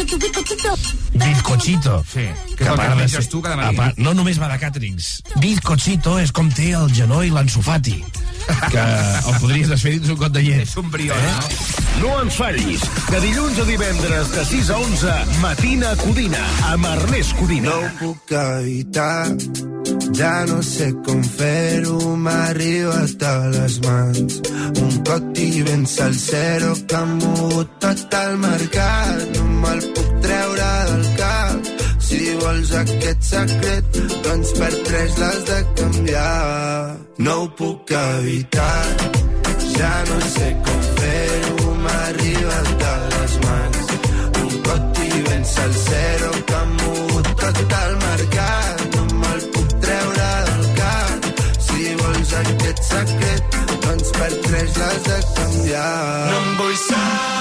Bizcochito. Bizcochito. Sí, que és el que de menges tu cada matí. part, no només va de càterings. Bizcochito és com té el genoll l'ensofati, que el podries desfer dins un got de llet. És un briol, eh? No ens fallis, de dilluns a divendres de 6 a 11, Matina Codina, amb Ernest Codina. No puc evitar, ja no sé com fer-ho, m'ha arribat a les mans. Un coti ben salsero que ha mogut tot el mercat, no me'l puc treure del cap. Si vols aquest secret, doncs per tres l'has de canviar. No ho puc evitar, ja no sé com fer-ho, m'ha arribat a les mans. Un coti ben salsero que ha mogut tot el mercat. No me'l puc treure del cap. Si vols aquest secret, doncs per tres les de canviar. No em vull saber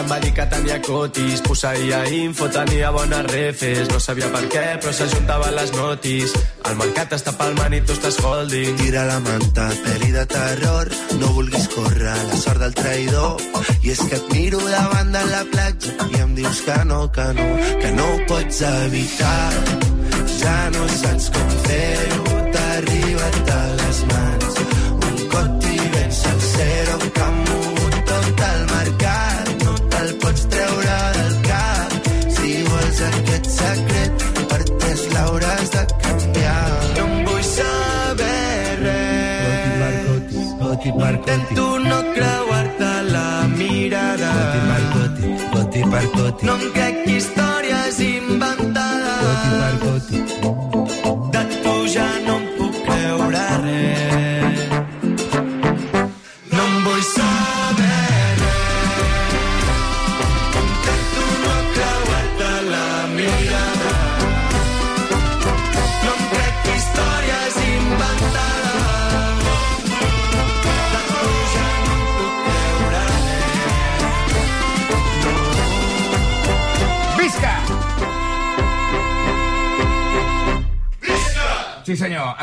em va dir que tenia cotis. Posseïa info, tenia bones refes. No sabia per què, però s'ajuntaven les notis. El mercat està palmant i tu estàs holding. Tira la manta, pel·li de terror, no vulguis córrer la sort del traïdor. I és que et miro davant de la platja i em dius que no, que no, que no ho pots evitar. Ja no saps com fer-ho, t'ha arribat Intento no creuar-te la mirada. Coti per coti, No em crec històries inventades.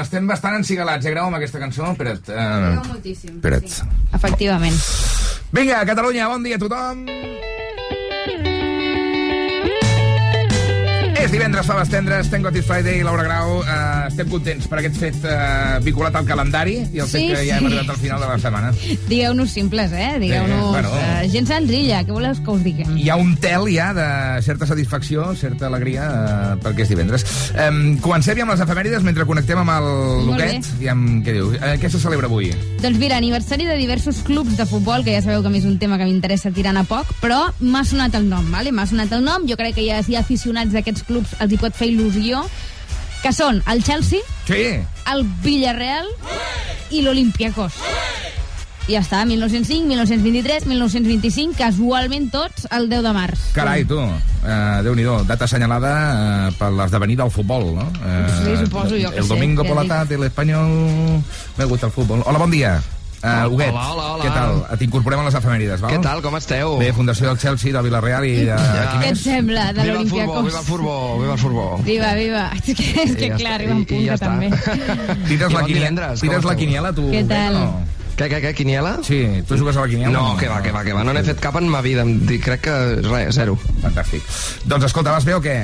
Estem bastant encigalats. Eh, Grau, amb aquesta cançó? Espera't. Uh... moltíssim. Espera't. Sí. Efectivament. Vinga, Catalunya, bon dia a tothom. És divendres, faves tendres, Tengo Tis Friday, Laura Grau. Uh, estem contents per aquest fet uh, vinculat al calendari i el fet Sí, que ja hem sí. arribat al final de la setmana. Digueu-nos simples, eh? Digueu-nos... Eh, bueno. eh, gent senzilla, què voleu que us diguem? Hi ha un tel ja de certa satisfacció, certa alegria uh, perquè és divendres. Um, comencem ja amb les efemèrides mentre connectem amb el Luquet. Aviam, què diu? Uh, què se celebra avui? Doncs mira, aniversari de diversos clubs de futbol, que ja sabeu que a mi és un tema que m'interessa tirant a poc, però m'ha sonat el nom, vale? m'ha sonat el nom, jo crec que ja hi ha aficionats d'aquests clubs els hi pot fer il·lusió, que són el Chelsea, Sí. el Villarreal i l'Olimpiakos. I ja està, 1905, 1923, 1925, casualment tots el 10 de març. Carai, tu, uh, Déu-n'hi-do, data assenyalada uh, per l'esdevenir del futbol, no? Uh, Sí, suposo, jo que El sé, domingo por la tarde, el español... Me gusta el futbol. Hola, bon dia. Uh, Huguet, Hola, hola, hola. què tal? T'incorporem a les efemèrides, val? Què tal, com esteu? Bé, Fundació del Chelsea, del Villarreal i... Uh, qui Què et sembla, de Viva el futbol, l'Olimpiakos? viva el futbol, viva el futbol. Viva, viva. És que, és que ja clar, arriba un punt ja que també. Tires, la, quiniela, divendres, tires la quiniela, tu? Què tal? No? Què, què, què, quiniela? Sí, tu jugues a la quiniela? No, o que va, que va, que va. No n'he fet cap en ma vida. Em dic, crec que res, zero. Fantàstic. Doncs escolta, vas bé o què?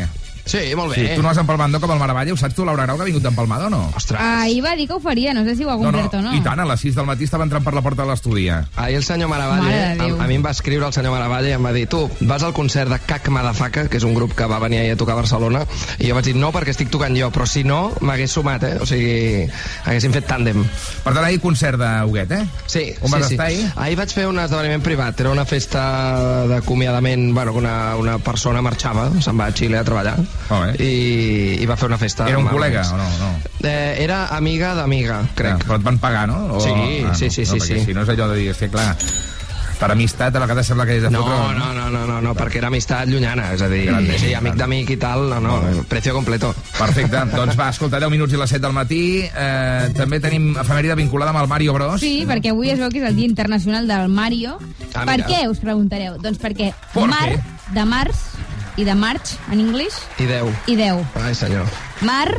Sí, molt Sí, bé. tu no has empalmando com el Maravalla, ho saps tu, Laura Grau, que ha vingut d'empalmada o no? Ostres. Ahir va dir que ho faria, no sé si ho ha No, no, complert o no. i tant, a les 6 del matí estava entrant per la porta de l'estudi. ja. Ahir el senyor Maravalle, Mare de a, a mi em va escriure el senyor Maravalle i em va dir tu, vas al concert de Cac Madafaka, que és un grup que va venir ahir a tocar a Barcelona, i jo vaig dir no perquè estic tocant jo, però si no, m'hagués sumat, eh? O sigui, haguéssim fet tàndem. Per tant, ahir concert de Huguet, eh? Sí, On sí, vas sí. estar ahir? Ahir vaig fer un esdeveniment privat. Era una festa d'acomiadament, bueno, que una, una persona marxava, se'n va a Xile a treballar, Molt bé. i, i va fer una festa. Era un col·lega o no? no? Eh, era amiga d'amiga, crec. Ja, però et van pagar, no? O... Sí, Ah, sí, no, sí, no, sí, sí. Si no és allò de dir, és que clar, per amistat a vegades sembla que és de No, fotre... no, no, no, no, no, perquè era amistat llunyana, és a dir, Grande, sí, amic d'amic i tal, no, no, precio completo. Perfecte, doncs va, escolta, 10 minuts i les 7 del matí. Eh, també tenim efemèride vinculada amb el Mario Bros. Sí, perquè avui es veu que és el Dia Internacional del Mario. Ah, per què, us preguntareu? Doncs perquè ¿Por mar, qué? de març, i de march, en anglès, I 10. i 10. Ai, senyor. Mar,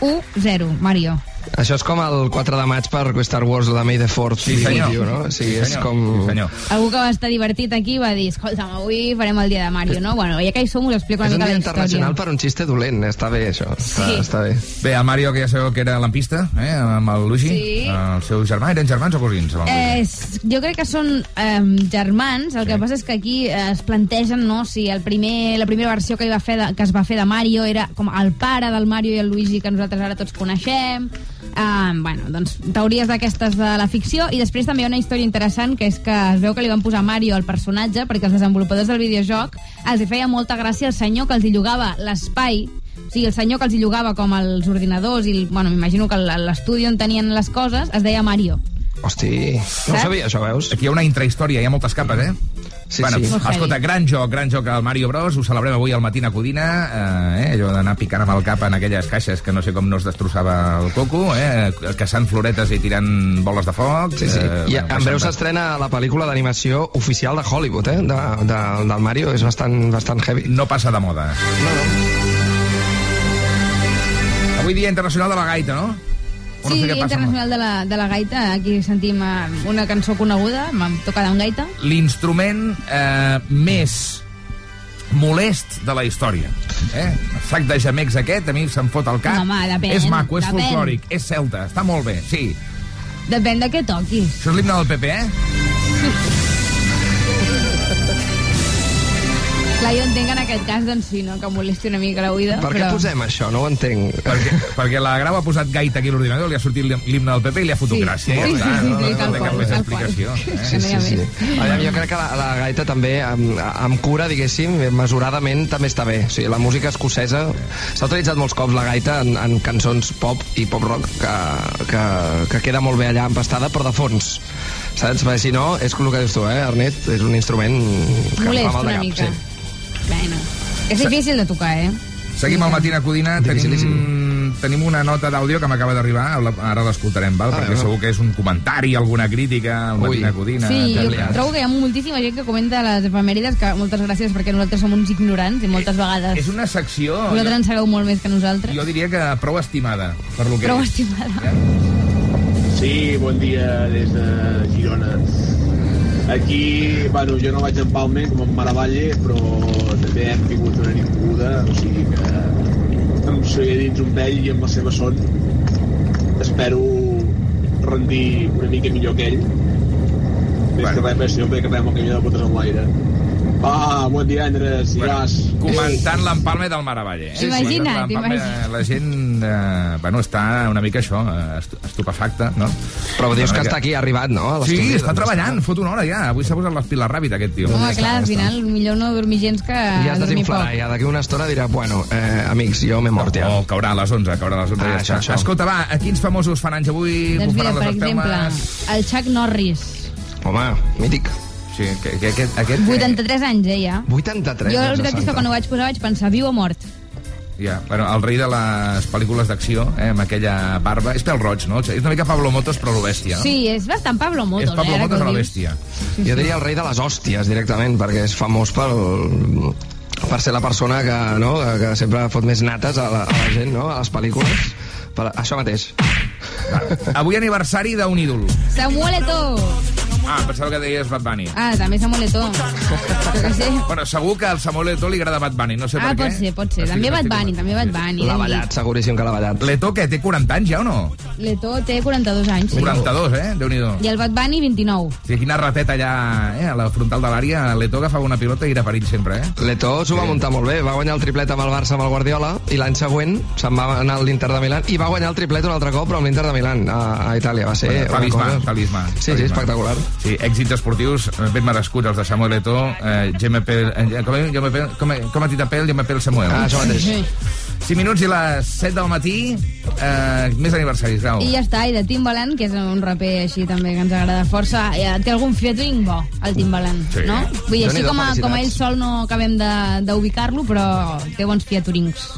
1, 0, Mario. Això és com el 4 de maig per Star Wars, la May the Fourth Sí, senyor. you, no? O sigui, Sí, és senyor. com... Sí, senyor. Algú que va estar divertit aquí va dir, escolta'm, avui farem el dia de Mario, no? Bueno, ja que hi som, us explico una És un mica dia la història. internacional per un xiste dolent, està bé això, està, Sí. està bé. Bé, el Mario, que ja sabeu que era lampista, eh, amb el Luigi. Sí. El seu germà, eren germans o cosins? Eh, jo crec que són eh, germans, el que passa és que aquí eh, es plantegen no, si el primer, la primera versió que, hi va fer de, que es va fer de Mario era com el pare del Mario i el Luigi que nosaltres ara tots coneixem. Eh, bueno, doncs teories d'aquestes de la ficció i després també hi ha una història interessant que és que es veu que li van posar Mario al personatge perquè els desenvolupadors del videojoc els hi feia molta gràcia el senyor que els hi llogava l'espai O sigui, el senyor que els hi llogava com els ordinadors i, bueno, m'imagino que l'estudi on tenien les coses es deia Mario. Hosti, no ho sabia, això, veus? Aquí hi ha una intrahistòria, hi ha moltes capes, eh? Sí, bueno, sí. Escolta, gran joc, gran joc al Mario Bros. Ho celebrem avui al matí a Codina, eh, allò d'anar picant amb el cap en aquelles caixes que no sé com no es destrossava el coco, eh, caçant floretes i tirant boles de foc. Sí, sí. Eh, I bueno, en breu s'estrena la pel·lícula d'animació oficial de Hollywood, eh? De, de, del Mario, és bastant, bastant heavy. No passa de moda. Avui dia internacional de la gaita, no? O no Sí, sé Dia Internacional de la, de la Gaita. Aquí sentim eh, una cançó coneguda, m'ha tocat en gaita. l'instrument eh, més molest de la història. Eh? El sac de gemecs aquest, a mi se'm fot al cap. Home, depèn, és maco, és depèn. folclòric, és celta, està molt bé, sí. Depèn de què toquis. Això és l'himne del PP, eh? Clar, jo entenc en aquest cas, doncs sí, no? que molesti una mica l'oïda. Per què però... posem això? No ho entenc. Perquè, perquè la Grau ha posat gaita aquí a l'ordinador, li ha sortit l'himne del PP i li ha fotut Sí. gràcia. Sí, sí, sí, sí, tal qual, explicació. Eh? Sí, sí, sí. Aviam, jo crec que la, la gaita també, amb, amb cura, diguéssim, mesuradament, també està bé. O sigui, la música escocesa s'ha utilitzat molts cops la gaita en, en cançons pop i pop rock que, que, que queda molt bé allà empastada, però de fons. Saps? Perquè si no, és el que dius tu, eh, Ernest? És un instrument que Molest fa mal de una cap. mica. Sí. Bueno, és difícil de tocar, eh? Seguim al matí a Codina, tenim, tenim una nota d'àudio que m'acaba d'arribar, ara l'escoltarem, val? Ah, perquè va. segur que és un comentari, alguna crítica al matí a Codina. Sí, jo trobo que hi ha moltíssima gent que comenta les efemèrides, que moltes gràcies perquè nosaltres som uns ignorants i moltes vegades És una secció, vosaltres en sabeu molt més que nosaltres. jo diria que prou estimada, per lo que Prou és. estimada. Sí, bon dia des de Girona. Aquí, bueno, jo no vaig en Palme com en Maravalle, però també hem tingut una nit moguda, o sigui que em seguiré dins un vell i amb la seva son espero rendir una mica millor que ell. Més que res, més, si no, que quedem el camió de botes en l'aire. Va, bon divendres, i vas. Comentant l'empalme del Maravalle. Eh? Imagina't, L'empalme, imagina't. La gent, eh, bueno, està una mica això, estu- estupefacta, no? Però dius Una que mica- està aquí, arribat, no? Sí, està doncs treballant, fot una hora ja. Avui s'ha posat les piles ràpid, aquest tio. Home, clar, al final, millor no dormir gens que Ja es dormir poc. ja d'aquí una estona dirà, bueno, eh, amics, jo m'he mort ja. Oh, caurà a les 11, caurà a les 11. Ah, ja això, això. Escolta, va, a quins famosos fan anys avui? Doncs mira, per exemple, el Chuck Norris, Home, mític. Sí, que, que, aquest, aquest, 83 anys, eh, ja. 83 Jo, la veritat és que quan ho vaig posar vaig pensar, viu o mort? Ja, bueno, el rei de les pel·lícules d'acció, eh, amb aquella barba. És pèl roig, no? És una mica Pablo Motos, però lo bèstia, no? Sí, és bastant Pablo Motos, és Pablo eh, Motos que a ho la dius. bèstia. Jo diria el rei de les hòsties, directament, perquè és famós pel, per ser la persona que, no, que sempre fot més nates a la, a la gent, no?, a les pel·lícules. Per, això mateix. Avui aniversari d'un ídol. Samuel Eto'o. Ah, pensava que deies Bad Bunny. Ah, també Samuel Eto'o. Jo què sé. Bueno, segur que al Samuel Eto'o li agrada Bad Bunny, no sé Ah, per què. pot ser, pot ser. També Bad Bunny, també Bad Bunny. L'ha ballat, seguríssim que l'ha ballat. L'Eto'o, que té 40 anys ja o no? L'Eto'o té 42 anys. sí. 42, eh? Déu-n'hi-do. I el Bad Bunny, 29. Sí, quina rateta allà, eh, a la frontal de l'àrea. L'Eto'o agafava una pilota i era perill sempre, eh? L'Eto s'ho va muntar molt bé, va guanyar el triplet amb el Barça amb el Guardiola i l'any següent se'n va anar a l'Inter de Milán i va guanyar el triplet un altre cop però amb l'Inter de Milán a, a Itàlia, va ser Bueno, talismà, cosa... talismà. Sí, sí, talismà. espectacular. Sí, èxits esportius eh, ben merescuts, els de Samuel Eto'o, eh, GMP, eh, com, me pel, com, com a Tita Pel, jo me pel Samuel. Ah, això mateix. Sí. 5 minuts i les 7 del matí, eh, més aniversaris, Grau. I ja està, i de Timbaland, que és un raper així també que ens agrada força, eh, té algun featuring bo, el Timbaland, Sí. no? Vull dir, així com a, com a ell sol no acabem de- d'ubicar-lo, però té bons featurings.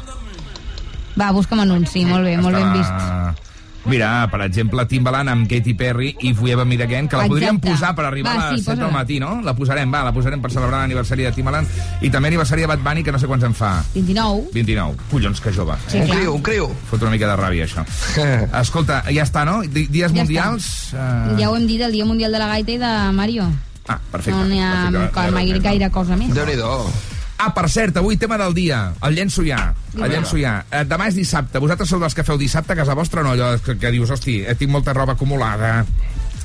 Va, busca'm anunci, molt bé, molt ben vist. Mira, per exemple, Timbaland amb Katy Perry i Forever Me Again, que la podríem Exacte. posar per arribar Va, a les sí, 7 del matí, no? La posarem, va, la posarem per celebrar l'aniversari de Timbaland i també aniversari de Bad Bunny, que no sé quants en fa. 29. 29. Collons, que jove. Sí, un clar. criu, un criu. Fot una mica de ràbia, això. Escolta, ja està, no? Di- Dies Ja mundials... Eh... Ja ho hem dit, el Dia Mundial de la Gaita i de Mario. Ah, perfecte. no n'hi ha perfecte. gaire, gaire cosa més. Déu-n'hi-do. Ah, per cert, avui tema del dia. El llenço ja. El llenço ja. Eh, demà és dissabte. Vosaltres sou dels que feu dissabte a casa vostra o no? Allò que, que dius, hosti, eh, tinc molta roba acumulada.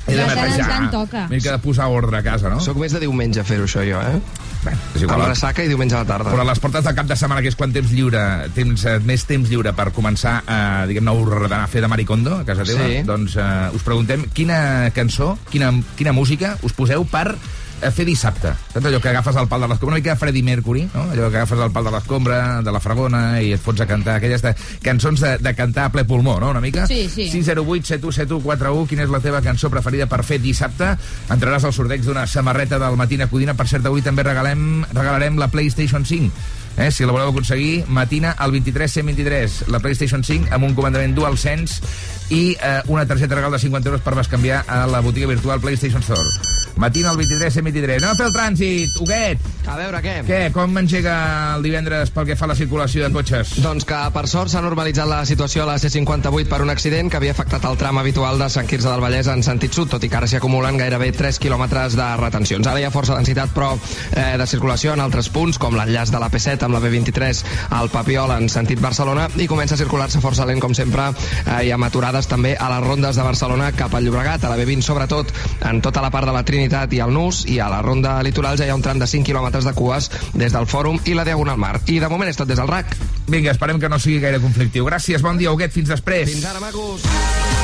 He de netejar. toca. M'he de posar ordre a casa, no? Soc més de diumenge fer-ho, això, jo, eh? Bé, és Amb igual. ressaca i diumenge a la tarda. Però a les portes del cap de setmana, que és quan temps lliure, temps, eh, més temps lliure per començar a, diguem-ne, a ordenar, a fer de maricondo a casa teva, Sí. doncs eh, us preguntem quina cançó, quina, quina música us poseu per a fer dissabte. Saps allò que agafes el pal de l'escombra, una mica Freddie Mercury, no? allò que agafes el pal de l'escombra, de la fragona, i et fots a cantar aquelles de, cançons de, de cantar a ple pulmó, no?, una mica? Sí, sí. 608 7171 41 quina és la teva cançó preferida per fer dissabte? Entraràs al sorteig d'una samarreta del Matina Codina. Per cert, avui també regalem, regalarem la PlayStation 5. Eh, si la voleu aconseguir, matina al 23 123, la PlayStation 5 amb un comandament DualSense i eh, una targeta regal de 50 euros per bescanviar a la botiga virtual PlayStation Store. Matina al 23 123. Anem a fer el trànsit, Huguet! A veure, què? Què? Com engega el divendres pel que fa a la circulació de cotxes? Doncs que, per sort, s'ha normalitzat la situació a la C58 per un accident que havia afectat el tram habitual de Sant Quirze del Vallès en sentit sud, tot i que ara s'hi acumulen gairebé 3 quilòmetres de retencions. Ara hi ha força densitat, però, eh, de circulació en altres punts, com l'enllaç de la P7 amb la B23 al Papiol en sentit Barcelona, i comença a circular-se força lent, com sempre, eh, i amb aturades també a les rondes de Barcelona cap al Llobregat, a la B20 sobretot, en tota la part de la Trinitat i el Nus, i a la ronda litoral ja hi ha un tram de 5 quilòmetres de cues des del Fòrum i la Diagonal Mar. I de moment és tot des del RAC. Vinga, esperem que no sigui gaire conflictiu. Gràcies, bon dia, Huguet, fins després. Fins ara, macos.